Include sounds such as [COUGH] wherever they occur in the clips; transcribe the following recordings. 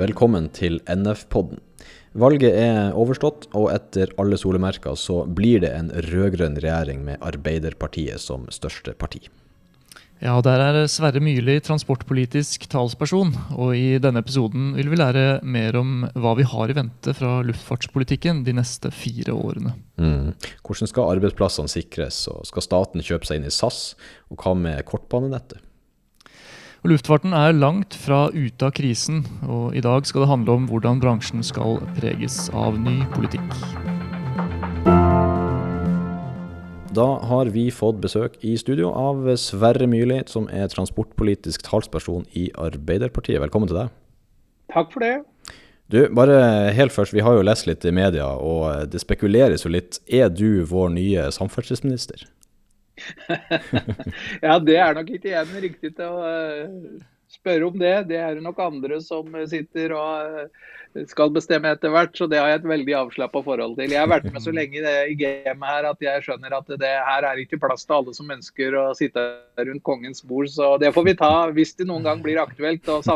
Velkommen til NF-podden. Valget er overstått, og etter alle solemerker så blir det en rød-grønn regjering med Arbeiderpartiet som største parti. Ja, der er Sverre Myrli transportpolitisk talsperson, og i denne episoden vil vi lære mer om hva vi har i vente fra luftfartspolitikken de neste fire årene. Mm. Hvordan skal arbeidsplassene sikres, og skal staten kjøpe seg inn i SAS, og hva med kortbanenettet? Og luftfarten er langt fra ute av krisen, og i dag skal det handle om hvordan bransjen skal preges av ny politikk. Da har vi fått besøk i studio av Sverre Myrli, som er transportpolitisk talsperson i Arbeiderpartiet. Velkommen til deg. Takk for det. Du, bare helt først, vi har jo lest litt i media, og det spekuleres jo litt. Er du vår nye samferdselsminister? [LAUGHS] ja, det er nok ikke jeg den riktige til å eh, spørre om det. Det er det nok andre som sitter og eh, skal bestemme etter hvert. Så det har jeg et veldig avslappa forhold til. Jeg har vært med så lenge i det gamet her at jeg skjønner at det her er ikke plass til alle som ønsker å sitte rundt kongens bord. Så det får vi ta hvis det noen gang blir aktuelt. og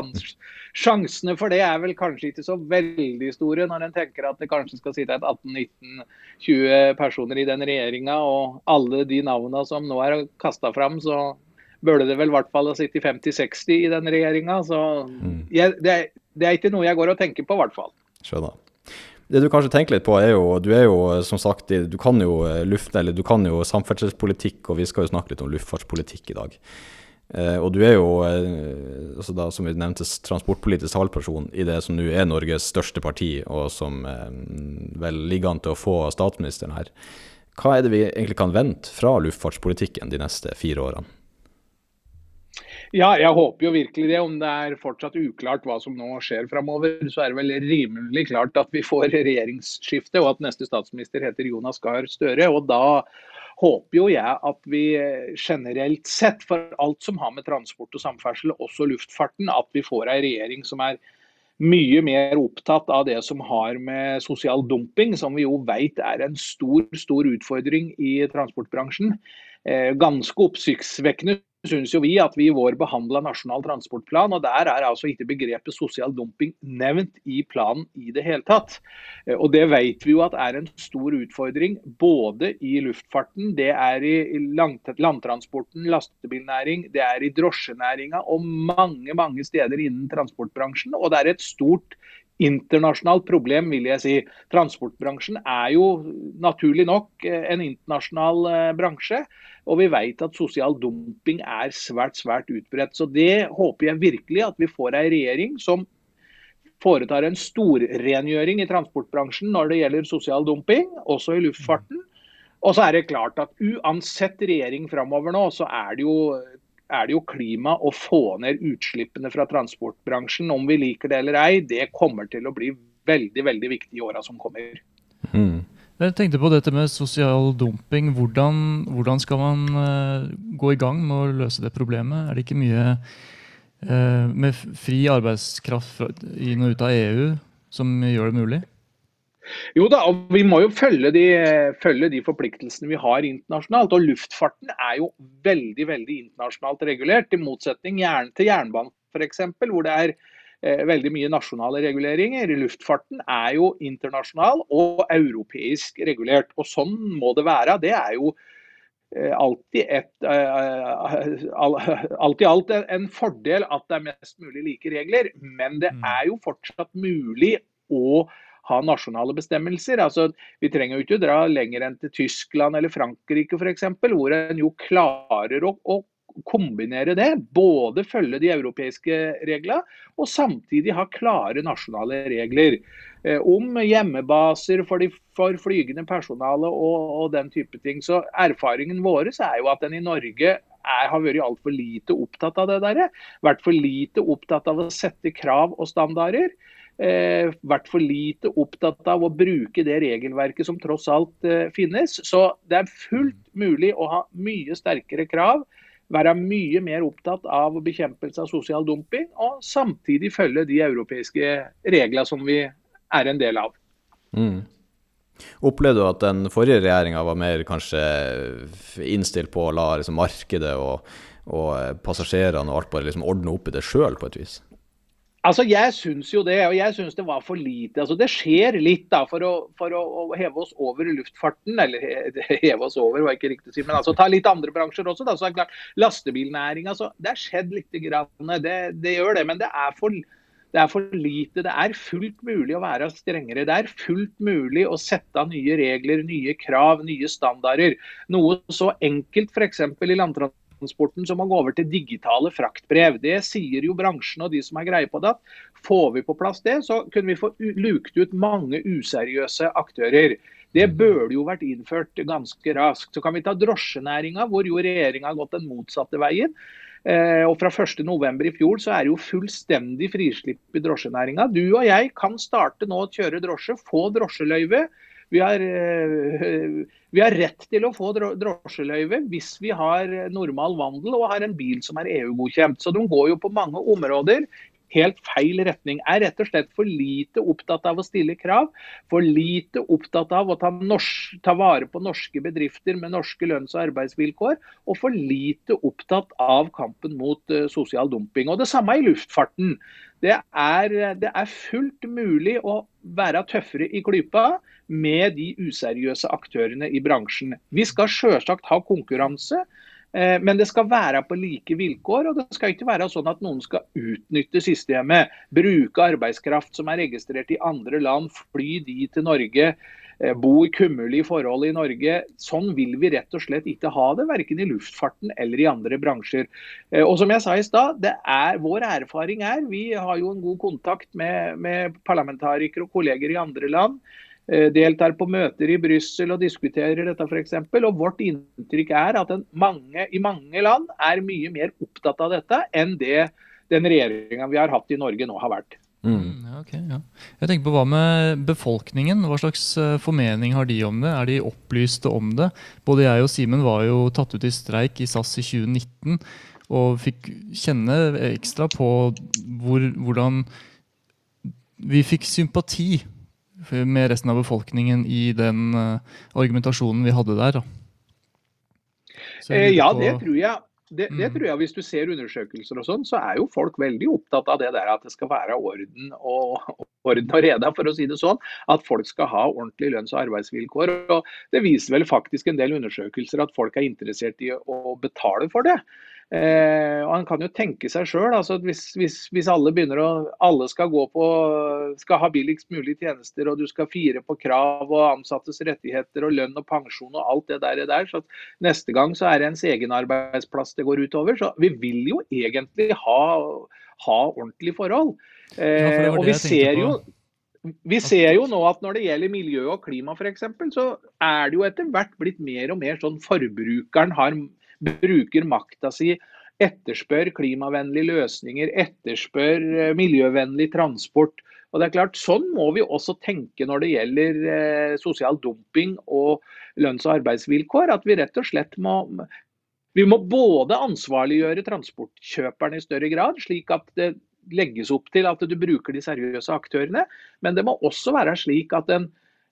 Sjansene for det er vel kanskje ikke så veldig store når en tenker at det kanskje skal sitte et 18-19-20 personer i den regjeringa, og alle de navnene som nå er kasta fram, så burde det vel i hvert fall ha sittet 50-60 i den regjeringa. Så mm. jeg, det, det, er, ikke noe jeg går og tenker på, i hvert fall. Skjønner. Det du kanskje tenker litt på, er jo Du er jo som sagt Du kan jo luft, eller du kan jo samferdselspolitikk, og vi skal jo snakke litt om luftfartspolitikk i dag. Eh, og du er jo, eh, altså da, som vi nevnte, transportpolitisk talperson i det som nå er Norges største parti, og som eh, vel ligger an til å få statsministeren her. Hva er det vi egentlig kan vente fra luftfartspolitikken de neste fire årene? Ja, jeg håper jo virkelig det. Om det er fortsatt uklart hva som nå skjer framover, så er det vel rimelig klart at vi får regjeringsskifte, og at neste statsminister heter Jonas Gahr Støre. og da håper jo jeg at vi generelt sett, for alt som har med transport og samferdsel, også luftfarten, at vi får ei regjering som er mye mer opptatt av det som har med sosial dumping, som vi jo vet er en stor, stor utfordring i transportbransjen. Eh, ganske oppsiktsvekkende syns jo vi at vi i vår behandla Nasjonal transportplan, og der er altså ikke begrepet sosial dumping nevnt i planen i det hele tatt. Eh, og Det vet vi jo at er en stor utfordring både i luftfarten, det er i landtransporten, lastebilnæring, det er i drosjenæringa og mange mange steder innen transportbransjen. Og det er et stort internasjonalt problem, vil jeg si. Transportbransjen er jo naturlig nok eh, en internasjonal eh, bransje. Og vi vet at sosial dumping er svært, svært utbredt. Så det håper jeg virkelig at vi får ei regjering som foretar en storrengjøring i transportbransjen når det gjelder sosial dumping, også i luftfarten. Og så er det klart at uansett regjering framover nå, så er det jo er det jo klima å få ned utslippene fra transportbransjen. Om vi liker det eller ei, det kommer til å bli veldig veldig viktig i åra som kommer. Mm. Jeg tenkte på dette med sosial dumping. Hvordan, hvordan skal man uh, gå i gang med å løse det problemet? Er det ikke mye uh, med fri arbeidskraft inn og ut av EU som gjør det mulig? Jo da, og vi må jo følge de, følge de, forpliktelsene vi har internasjonalt. Og luftfarten er jo veldig veldig internasjonalt regulert, i motsetning til jernbanen f.eks., hvor det er eh, veldig mye nasjonale reguleringer. Luftfarten er jo internasjonal og europeisk regulert. Og sånn må det være. Det er jo eh, alltid et, uh, alt i alt en fordel at det er mest mulig like regler, men det mm. er jo fortsatt mulig å ha nasjonale bestemmelser. Altså, vi trenger jo ikke dra lenger enn til Tyskland eller Frankrike f.eks., hvor en jo klarer å, å kombinere det. Både følge de europeiske reglene, og samtidig ha klare nasjonale regler. Eh, om hjemmebaser for, de, for flygende personale og, og, den type ting. Så erfaringen vår er jo at en i Norge er, har vært altfor lite opptatt av det der. Vært for lite opptatt av å sette krav og standarder vært for lite opptatt av å bruke det regelverket som tross alt eh, finnes. Så det er fullt mulig å ha mye sterkere krav, være mye mer opptatt av bekjempelse av sosial dumping, og samtidig følge de europeiske reglene som vi er en del av. Mm. Opplevde du at den forrige regjeringa var mer kanskje innstilt på å la liksom, markedet og, og passasjerene og alt bare liksom ordne opp i det sjøl, på et vis? Altså, Jeg syns jo det, og jeg syns det var for lite. Altså, Det skjer litt da, for å, for å, heve oss over luftfarten. Eller [LAUGHS] heve oss over, var ikke riktig å si, men altså ta litt andre bransjer også. da, så er det klart, Lastebilnæringa, altså, det har skjedd litt. Grann, det, det, gjør det, men det er, for, det er for lite. Det er fullt mulig å være strengere. Det er fullt mulig å sette av nye regler, nye krav, nye standarder. Noe så enkelt f.eks. i landtransport transporten så må man gå over til digitale fraktbrev. Det sier jo bransjen og de som har greie på det. Får vi på plass det, så kunne vi få lukt ut mange useriøse aktører. Det mm. burde jo vært innført ganske raskt. Så kan vi ta drosjenæringa, hvor jo regjeringa har gått den motsatte veien. Eh, og Fra 1.11. i fjor så er det jo fullstendig frislipp i drosjenæringa. Du og jeg kan starte nå å kjøre drosje, få drosjeløyve. Vi har, eh, vi har, rett til å få drosjeløyve hvis vi har normal vandel og har en bil som er EU-godkjent. Så de går jo på mange områder helt feil retning. Er rett og slett for lite opptatt av å stille krav. For lite opptatt av å ta, norsk, ta vare på norske bedrifter med norske lønns- og arbeidsvilkår. Og for lite opptatt av kampen mot uh, sosial dumping. Og Det samme i luftfarten. Det er, det er fullt mulig å være tøffere i klypa med de useriøse aktørene i bransjen. Vi skal selvsagt ha konkurranse, eh, men det skal være på like vilkår. og Det skal ikke være sånn at noen skal utnytte systemet, bruke arbeidskraft som er registrert i andre land, fly de til Norge, eh, bo i kummerlige forhold i Norge. Sånn vil vi rett og slett ikke ha det, verken i luftfarten eller i andre bransjer. Eh, og som jeg sa i stad, Vår erfaring er, vi har jo en god kontakt med, med parlamentarikere og kolleger i andre land. Eh, deltar på møter i Brussel og diskuterer dette f.eks. Og vårt inntrykk er at mange, i mange land er mye mer opptatt av dette enn det den regjeringa vi har hatt i Norge nå har vært. Mm. mm okay, ja. Jeg tenker på Hva med befolkningen? Hva slags eh, formening har de om det? Er de opplyste om det? Både jeg og Simen var jo tatt ut i streik i SAS i 2019 og fikk kjenne ekstra på hvor, hvordan vi fikk sympati med resten av befolkningen i den uh, argumentasjonen vi hadde der. Eh, ja, det tror jeg. Det, det, mm. tror jeg Hvis du ser undersøkelser, og sånn, så er jo folk veldig opptatt av det der at det skal være orden og, orden og reda, for å si det sånn. At folk skal ha ordentlige lønns- og arbeidsvilkår. og Det viser vel faktisk en del undersøkelser at folk er interessert i å betale for det. Eh, og Han kan jo tenke seg sjøl. Altså hvis, hvis, hvis, alle begynner å alle skal gå på skal ha billigst mulig tjenester, og du skal fire på krav og ansattes rettigheter og lønn og pensjon og alt det der, der så neste gang så er det ens egen arbeidsplass det går utover. Så vi vil jo egentlig ha, ha ordentlige forhold. Eh, ja, og vi ser jo vi ser jo nå at når det gjelder miljø og klima f.eks., så er det jo etter hvert blitt mer og mer sånn forbrukeren har bruker makta si, etterspør klimavennlige løsninger, etterspør eh, miljøvennlig transport. Og det er klart, Sånn må vi også tenke når det gjelder eh, sosial dumping og lønns- og arbeidsvilkår. At vi rett og slett må vi må både ansvarliggjøre transportkjøperne i større grad, slik at det legges opp til at du bruker de seriøse aktørene. Men det må også være slik at en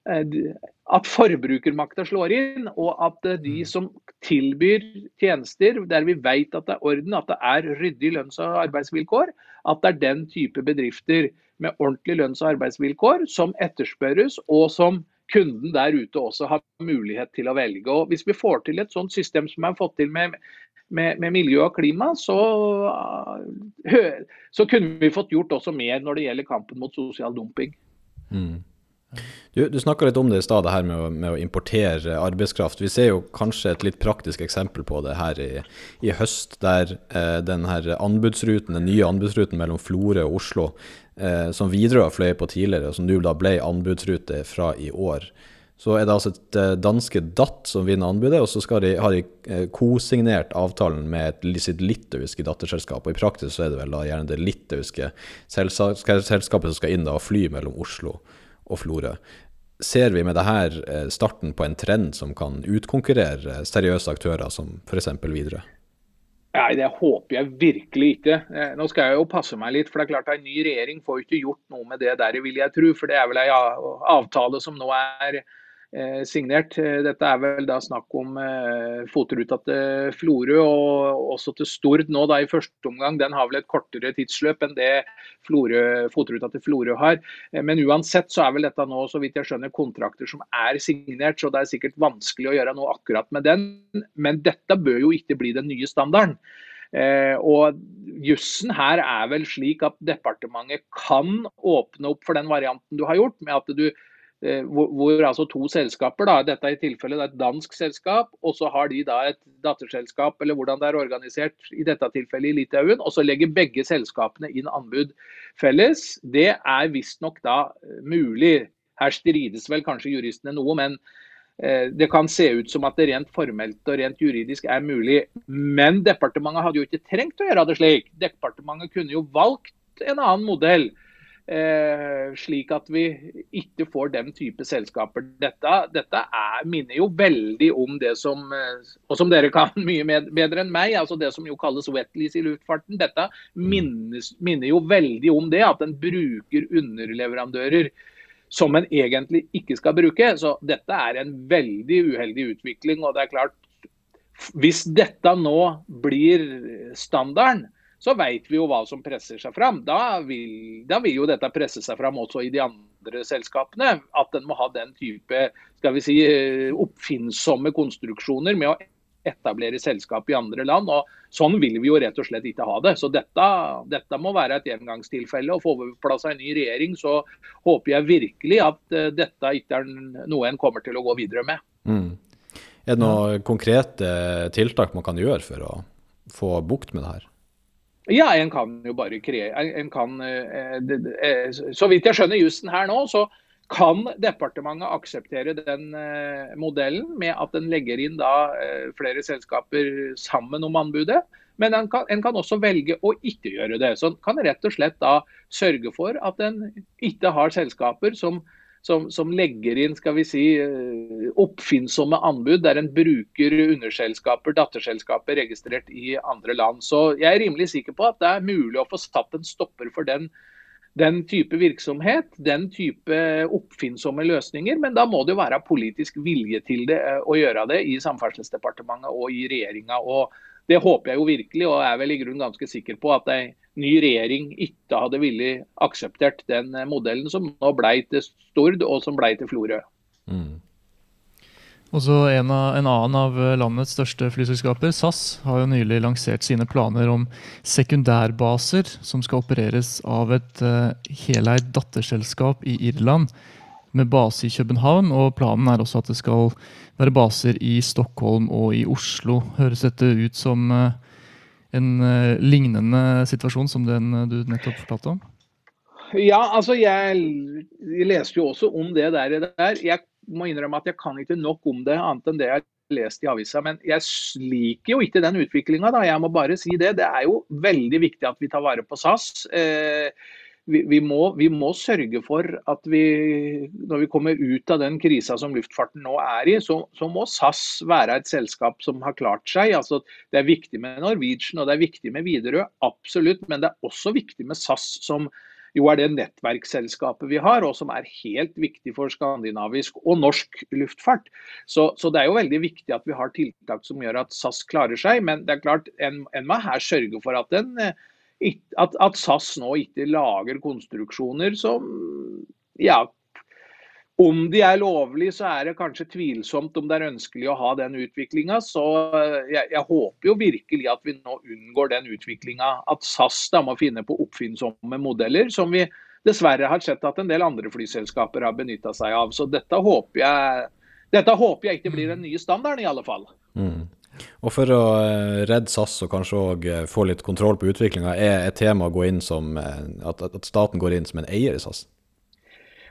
at forbrukermakta slår inn, og at eh, de mm. som tilbyr tjenester der vi vet at det er orden, at det er ryddig lønns- og arbeidsvilkår, at det er den type bedrifter med ordentlige lønns- og arbeidsvilkår som etterspørres, og som kunden der ute også har mulighet til å velge. Og Hvis vi får til et sånt system som vi har fått til med, med, med miljø og klima, så, så, kunne vi fått gjort også mer når det gjelder kampen mot sosial dumping. Mm. Du, du snakka litt om det i stad, det her med å, med å, importere arbeidskraft. Vi ser jo kanskje et litt praktisk eksempel på det her i, i høst, der eh, den her anbudsruten, den nye anbudsruten mellom Florø og Oslo, eh, som Widerøe fløyet på tidligere, og som nå da ble anbudsrute fra i år. Så er det altså et eh, danske DAT som vinner anbudet, og så de, har de eh, kosignert avtalen med sitt litauiske datterselskap. Og i praksis så er det vel da gjerne det litauiske selskapet som skal inn da og fly mellom Oslo og Florø. Ser vi med dette her starten på en trend som kan utkonkurrere seriøse aktører som f.eks. Widerøe? Nei, Det håper jeg virkelig ikke. Eh, nå skal jeg jo passe meg litt, for det er klart at en ny regjering får ikke gjort noe med det der, vil jeg tro. For det er vel en avtale som nå er Eh, signert. Eh, dette er vel da snakk om eh, fotruta til Florø og også til Stord nå da i første omgang. Den har vel et kortere tidsløp enn det Flore, fotruta til Florø har. Men uansett så er vel dette nå så vidt jeg skjønner, kontrakter som er signert, så det er sikkert vanskelig å gjøre noe akkurat med den. Men dette bør jo ikke bli den nye standarden. Eh, og Jussen her er vel slik at departementet kan åpne opp for den varianten du har gjort, med at du Eh, hvor, hvor, altså to selskaper, da, dette i er et dansk selskap, og så har de da et datterselskap, eller hvordan det er organisert, i dette tilfellet i Litauen, og så legger begge selskapene inn anbud felles. Det er visstnok da eh, mulig. Her strides vel kanskje juristene noe, men eh, det kan se ut som at det rent formelt og rent juridisk er mulig. Men departementet hadde jo ikke trengt å gjøre det slik. Departementet kunne jo valgt en annen modell. Eh, slik at vi ikke får den type selskaper. Dette, dette er, minner jo veldig om det som eh, og som dere kan [LAUGHS] mye med, bedre enn meg, altså det som jo kalles wetlease i luftfarten. Dette minnes, minner jo veldig om det at en bruker underleverandører som en egentlig ikke skal bruke. Så dette er en veldig uheldig utvikling. og det er klart, Hvis dette nå blir standarden, så vet vi jo hva som presser seg fram. Da vil, da vil, jo dette presse seg fram også i de andre selskapene. At en må ha den type skal vi si, eh, oppfinnsomme konstruksjoner med å etablere selskap i andre land. og Sånn vil vi jo rett og slett ikke ha det. Så dette, dette må være et engangstilfelle. og Får vi på plass en ny regjering, så håper jeg virkelig at uh, dette ikke er noe en kommer til å gå videre med. Mm. Er det noen konkrete tiltak man kan gjøre for å få bukt med det her? Ja, en kan jo bare kreere en kan, eh, eh, Så vidt jeg skjønner jussen her nå, så kan departementet akseptere den eh, modellen med at en legger inn da flere selskaper sammen om anbudet. Men en kan, en kan, også velge å ikke gjøre det. Så en kan rett og slett da sørge for at en ikke har selskaper som som, som, legger inn skal vi si, eh, oppfinnsomme anbud der en bruker underselskaper, datterselskaper registrert i andre land. Så jeg er rimelig sikker på at det er mulig å få satt en stopper for den, den type virksomhet, den type oppfinnsomme løsninger. Men da må det jo være politisk vilje til det, eh, å gjøre det i Samferdselsdepartementet og i regjeringa. Det håper jeg jo virkelig, og er vel i grunnen ganske sikker på at det ny regjering ikke hadde villet akseptert den eh, modellen som nå ble til Stord og som ble til Florø. Mm. En, en, annen av eh, landets største flyselskaper, SAS, har jo nylig lansert sine planer om sekundærbaser som skal opereres av et uh, heleid datterselskap i Irland med base i København. og Planen er også at det skal være baser i Stockholm og i Oslo. Høres dette ut som uh, en uh, lignende situasjon som den uh, du nettopp fortalte om? Ja, altså jeg, jeg, leste jo også om det der, der. Jeg må innrømme at jeg kan ikke nok om det, annet enn det jeg har lest i avisa. Men jeg liker jo ikke den utviklinga, jeg må bare si det. Det er jo veldig viktig at vi tar vare på SAS. Eh, vi, vi, må, vi, må, sørge for at vi, når vi kommer ut av den krisa som luftfarten nå er i, så, så, må SAS være et selskap som har klart seg. Altså, det er viktig med Norwegian og det er viktig med Widerøe, absolutt. Men det er også viktig med SAS, som jo er det nettverksselskapet vi har, og som er helt viktig for skandinavisk og norsk luftfart. Så, så, det er jo veldig viktig at vi har tiltak som gjør at SAS klarer seg. Men det er klart, en, en må her sørge for at den at, at, SAS nå ikke lager konstruksjoner som ja, om de er lovlige, så er det kanskje tvilsomt om det er ønskelig å ha den utviklinga. Så jeg, jeg, håper jo virkelig at vi nå unngår den utviklinga. At SAS da må finne på oppfinnsomme modeller, som vi dessverre har sett at en del andre flyselskaper har benytta seg av. Så dette håper, jeg, dette håper jeg ikke blir den nye standarden, i alle fall. Mm. Og for å eh, redde SAS og kanskje òg eh, få litt kontroll på utviklinga, er et tema å gå inn som, eh, at, at, staten går inn som en eier i SAS?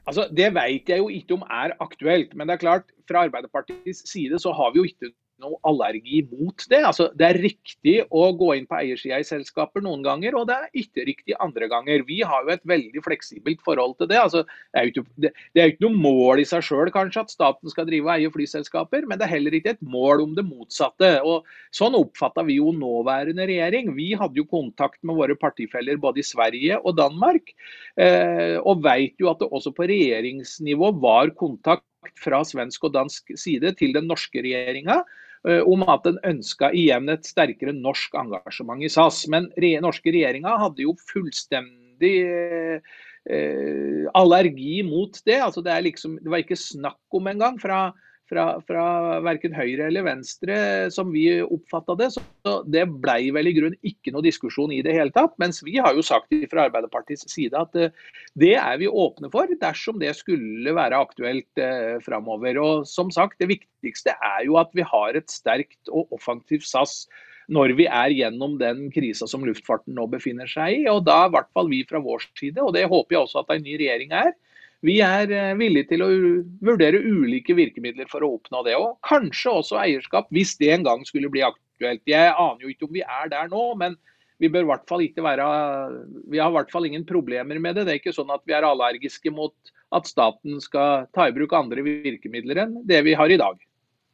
Altså, Det vet jeg jo ikke om er aktuelt. Men det er klart, fra Arbeiderpartiets side så har vi jo ikke noe allergi mot det. Altså, det er riktig å gå inn på eiersida i selskaper noen ganger, og det er ikke riktig andre ganger. Vi har jo et veldig fleksibelt forhold til det. Altså, det, er jo ikke, det, er ikke noe mål i seg sjøl kanskje at staten skal drive og eie flyselskaper, men det er heller ikke et mål om det motsatte. Og Sånn oppfatta vi jo nåværende regjering. Vi hadde jo kontakt med våre partifeller både i Sverige og Danmark, eh, og veit jo at det også på regjeringsnivå var kontakt fra svensk og dansk side til den norske regjeringa om at den ønska igjen et sterkere norsk engasjement i SAS. Men re norske regjeringa hadde jo fullstendig eh, allergi mot det. Altså det, liksom, det var ikke snakk om engang fra fra, fra verken høyre eller venstre, som vi oppfatta det. Så det blei vel i grunn ikke noe diskusjon i det hele tatt. Mens vi har jo sagt fra Arbeiderpartiets side at eh, det er vi åpne for dersom det skulle være aktuelt eh, framover. Og som sagt, det viktigste er jo at vi har et sterkt og offensivt SAS når vi er gjennom den krisa som luftfarten nå befinner seg i. Og da i hvert fall vi fra vår side, og det håper jeg også at en ny regjering er, vi er eh, villige til å vurdere ulike virkemidler for å oppnå det. Og kanskje også eierskap, hvis det en gang skulle bli aktuelt. Jeg aner jo ikke om vi er der nå, men vi bør hvert fall ikke være Vi har i hvert fall ingen problemer med det. Det er ikke sånn at vi er allergiske mot at staten skal ta i bruk andre virkemidler enn det vi har i dag.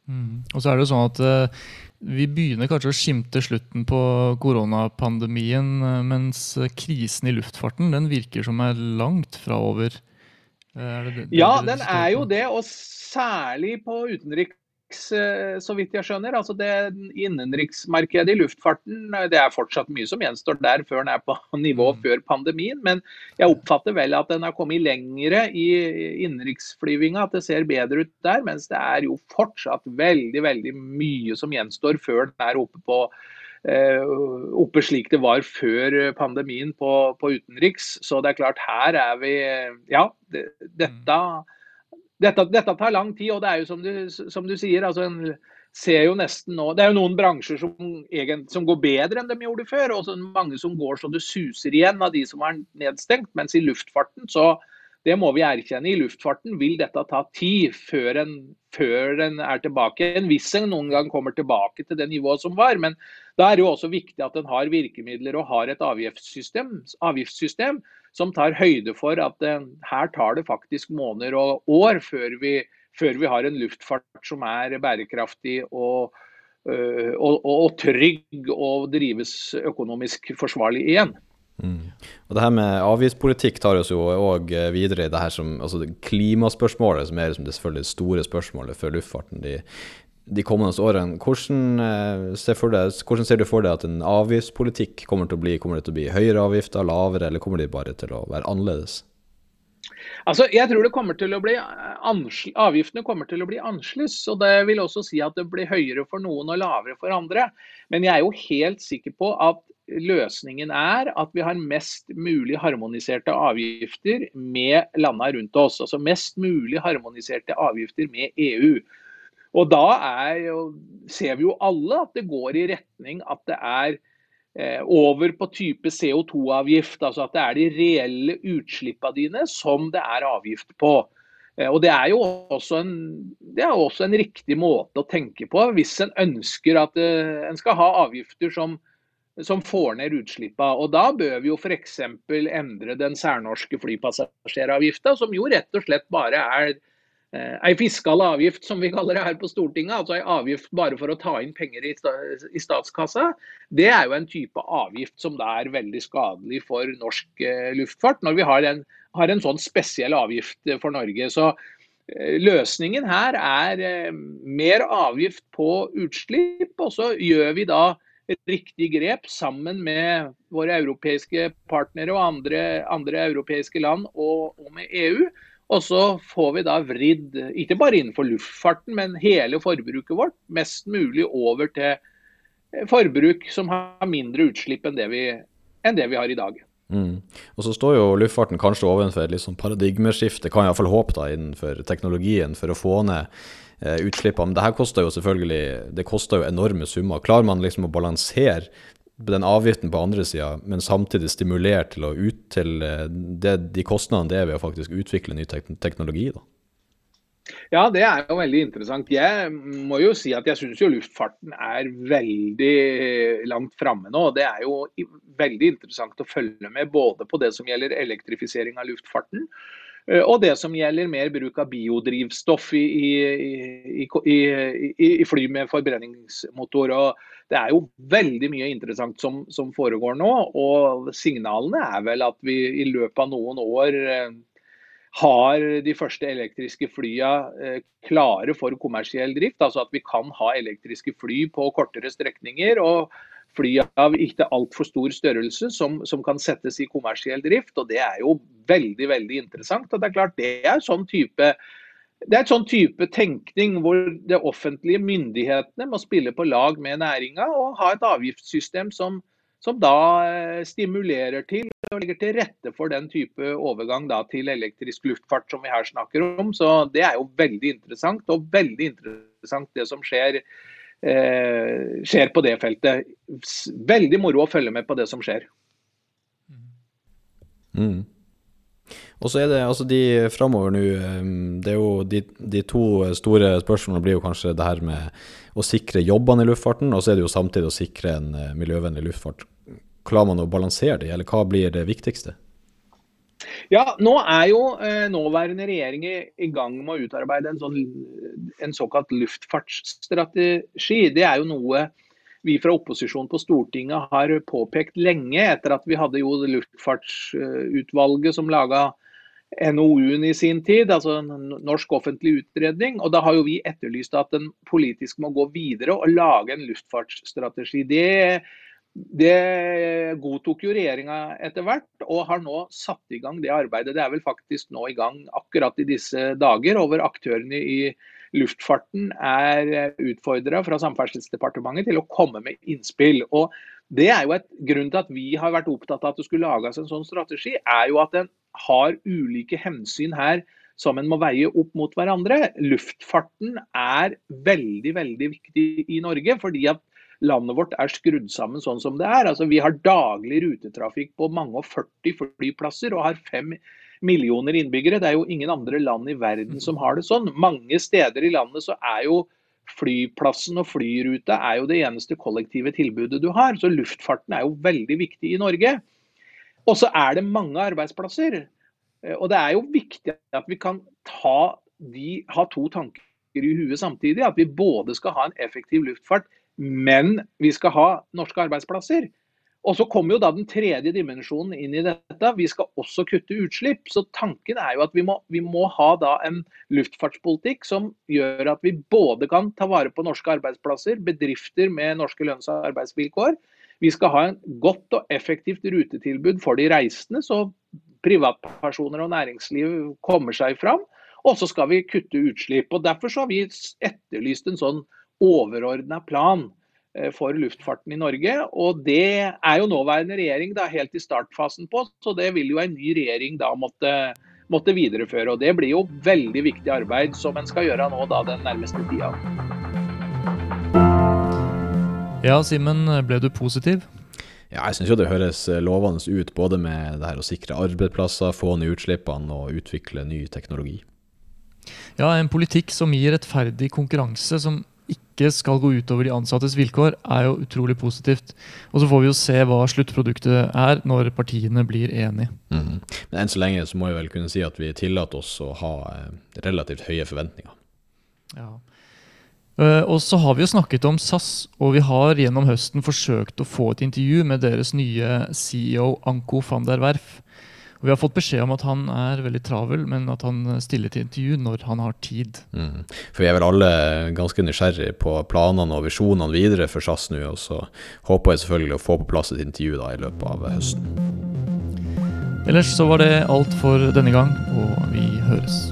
Mm. Og så er det jo sånn at uh, Vi begynner kanskje å skimte slutten på koronapandemien, uh, mens krisen i luftfarten den virker som er langt fra over. Eh, det, det, ja, den er jo det, og særlig på utenriks, eh, så vidt jeg skjønner. Altså det Innenriksmarkedet i luftfarten, eh, det er fortsatt mye som gjenstår der før den er på [LAUGHS] nivå mm. før pandemien. Men jeg oppfatter vel at den har kommet lengre i innenriksflyvinga, at det ser bedre ut der. Mens det er jo fortsatt veldig, veldig mye som gjenstår før den er oppe på oppe slik det var før pandemien på, på, utenriks. Så det er klart, her er vi Ja, det, dette, dette, dette, tar lang tid. Og det er jo som du, som du sier, altså en ser jo nesten nå Det er jo noen bransjer som, som går bedre enn de gjorde før, og mange som går så det suser igjen av de som er nedstengt. Mens i luftfarten så det må vi erkjenne. I luftfarten vil dette ta tid før en, før en er tilbake. En hvis en noen gang kommer tilbake til det nivået som var. Men da er det jo også viktig at en har virkemidler og har et avgiftssystem, avgiftssystem som tar høyde for at uh, her tar det faktisk måneder og år før vi, før vi har en luftfart som er bærekraftig og, uh, og, og trygg og drives økonomisk forsvarlig igjen. Mm. Og det her med avgiftspolitikk tar oss jo òg eh, videre i det her som altså klimaspørsmålet, som er liksom det selvfølgelig store spørsmålet for luftfarten de, de kommende årene. Hvordan, eh, ser deg, hvordan, ser du for deg at en avgiftspolitikk kommer til å bli? Kommer det til å bli høyere avgifter, lavere, eller kommer de bare til å være annerledes? Altså, jeg tror det kommer til å bli Avgiftene kommer til å bli annerledes. og Det vil også si at det blir høyere for noen og lavere for andre. Men jeg er jo helt sikker på at løsningen er at vi har mest mulig harmoniserte avgifter med landene rundt oss. Altså mest mulig harmoniserte avgifter med EU. Og da er, ser vi jo alle at det går i retning at det er eh, over på type CO2-avgift. Altså at det er de reelle utslippene dine som det er avgift på. Eh, og Det er jo også en, er også en riktig måte å tenke på hvis en ønsker at eh, en skal ha avgifter som som får ned utslippene. Og Da bør vi jo f.eks. endre den særnorske flypassasjeravgifta, som jo rett og slett bare er ei fiskal avgift, som vi kaller det her på Stortinget. Altså ei avgift bare for å ta inn penger i, statskassa. Det er jo en type avgift som da er veldig skadelig for norsk eh, luftfart, når vi har en, har en sånn spesiell avgift for Norge. Så eh, Løsningen her er eh, mer avgift på utslipp, og så gjør vi da riktig grep sammen med våre europeiske partnere og andre, andre europeiske land og, og, med EU. Og så får vi da vridd, ikke bare innenfor luftfarten, men hele forbruket vårt mest mulig over til forbruk som har mindre utslipp enn det vi, enn det vi har i dag. Mm. Og så står jo luftfarten kanskje overfor et litt sånn paradigmeskifte, kan jeg iallfall håpe, da, innenfor teknologien for å få ned eh, utslippene. Men det her koster jo selvfølgelig det koster jo enorme summer. Klarer man liksom å balansere den avgiften på andre sida, men samtidig stimulere til å ut til eh, det, de kostnadene det er ved å faktisk utvikle ny tek teknologi? da? Ja, det er jo veldig interessant. Jeg må jo si at jeg syns jo luftfarten er veldig langt framme nå. Det er jo veldig interessant å følge med både på det som gjelder elektrifisering av luftfarten, eh, og det som gjelder mer bruk av biodrivstoff i, i, i, i fly med forbrenningsmotor. Og det er jo veldig mye interessant som, som, foregår nå. Og signalene er vel at vi i løpet av noen år eh, har de første elektriske flyene klare for kommersiell drift. Altså at vi kan ha elektriske fly på kortere strekninger. og fly av ikke altfor stor størrelse som, som, kan settes i kommersiell drift. og Det er jo veldig veldig interessant. og Det er klart det er sånn type det er et sånn type tenkning hvor det offentlige myndighetene må spille på lag med næringa og ha et avgiftssystem som, som da eh, stimulerer til og legger til rette for den type overgang da, til elektrisk luftfart som vi her snakker om. Så Det er jo veldig interessant, og veldig interessant det som skjer, eh, skjer på det feltet. Veldig moro å følge med på det som skjer. Mm. Og så er det altså de framover nå Det er jo de, de, to store spørsmålene blir jo kanskje det her med å sikre jobbene i luftfarten, og så er det jo samtidig å sikre en eh, miljøvennlig luftfart. Klarer man å balansere de, eller hva blir det viktigste? Ja, nå er jo eh, nåværende regjering i, gang med å utarbeide en, sånn, en såkalt luftfartsstrategi. Det er jo noe vi fra opposisjonen på Stortinget har påpekt lenge, etter at vi hadde jo luftfartsutvalget som laga NOU-en i sin tid, altså en norsk offentlig utredning. og Da har jo vi etterlyst at den politisk må gå videre og lage en luftfartsstrategi. Det, det godtok jo regjeringa etter hvert, og har nå satt i gang det arbeidet. Det er vel faktisk nå i gang akkurat i disse dager, over aktørene i luftfarten er utfordra fra Samferdselsdepartementet til å komme med innspill. og det er jo et grunn til at vi har vært opptatt av at det skulle lages en sånn strategi, er jo at den har ulike hensyn her som en må veie opp mot hverandre. Luftfarten er veldig veldig viktig i Norge, fordi at landet vårt er skrudd sammen sånn som det er. Altså, vi har daglig rutetrafikk på mange og 40 flyplasser og har fem millioner innbyggere. Det er jo ingen andre land i verden som har det sånn. Mange steder i landet så er jo flyplassen og flyruta er jo det eneste kollektive tilbudet du har. Så luftfarten er jo veldig viktig i Norge. Og så er det mange arbeidsplasser. Eh, og det er jo viktig at vi kan de, ha to tanker i huet samtidig. At vi både skal ha en effektiv luftfart, men vi skal ha norske arbeidsplasser. Og så kommer jo da den tredje dimensjonen inn i dette. Vi skal også kutte utslipp. Så tanken er jo at vi må, vi må ha da en luftfartspolitikk som gjør at vi både kan ta vare på norske arbeidsplasser, bedrifter med norske lønns- og arbeidsvilkår, vi skal ha en godt og effektivt rutetilbud for de reisende, så privatpersoner og næringsliv kommer seg fram. Og så skal vi kutte utslipp. og Derfor har vi etterlyst en sånn overordna plan eh, for luftfarten i Norge. Og det er jo nåværende regjering da helt i startfasen på, så det vil jo en ny regjering da måtte, måtte videreføre. Og det blir jo veldig viktig arbeid som en skal gjøre nå da den nærmeste tida. Ja, Simen, ble du positiv? Ja, jeg syns jo det høres eh, lovende ut, både med det her å sikre arbeidsplasser, få ned utslippene og utvikle ny teknologi. Ja, en politikk som gir rettferdig konkurranse, som ikke skal gå utover de ansattes vilkår, er jo utrolig positivt. Og så får vi jo se hva sluttproduktet er når partiene blir enige. Mm -hmm. Men enn så lenge så må vi vel kunne si at vi tillater oss å ha eh, relativt høye forventninger. Ja. Uh, og så har vi jo snakket om SAS, og vi har gjennom høsten forsøkt å få et intervju med deres nye CEO Anko van der Werf. Og vi har fått beskjed om at han er veldig travel, men at han stiller til intervju når han har tid. Mm. For vi er vel alle ganske nysgjerrig på planene og visjonene videre for SAS nå, og så håper jeg selvfølgelig å få på plass et intervju da i løpet av høsten. Ellers så var det alt for denne gang, og vi høres.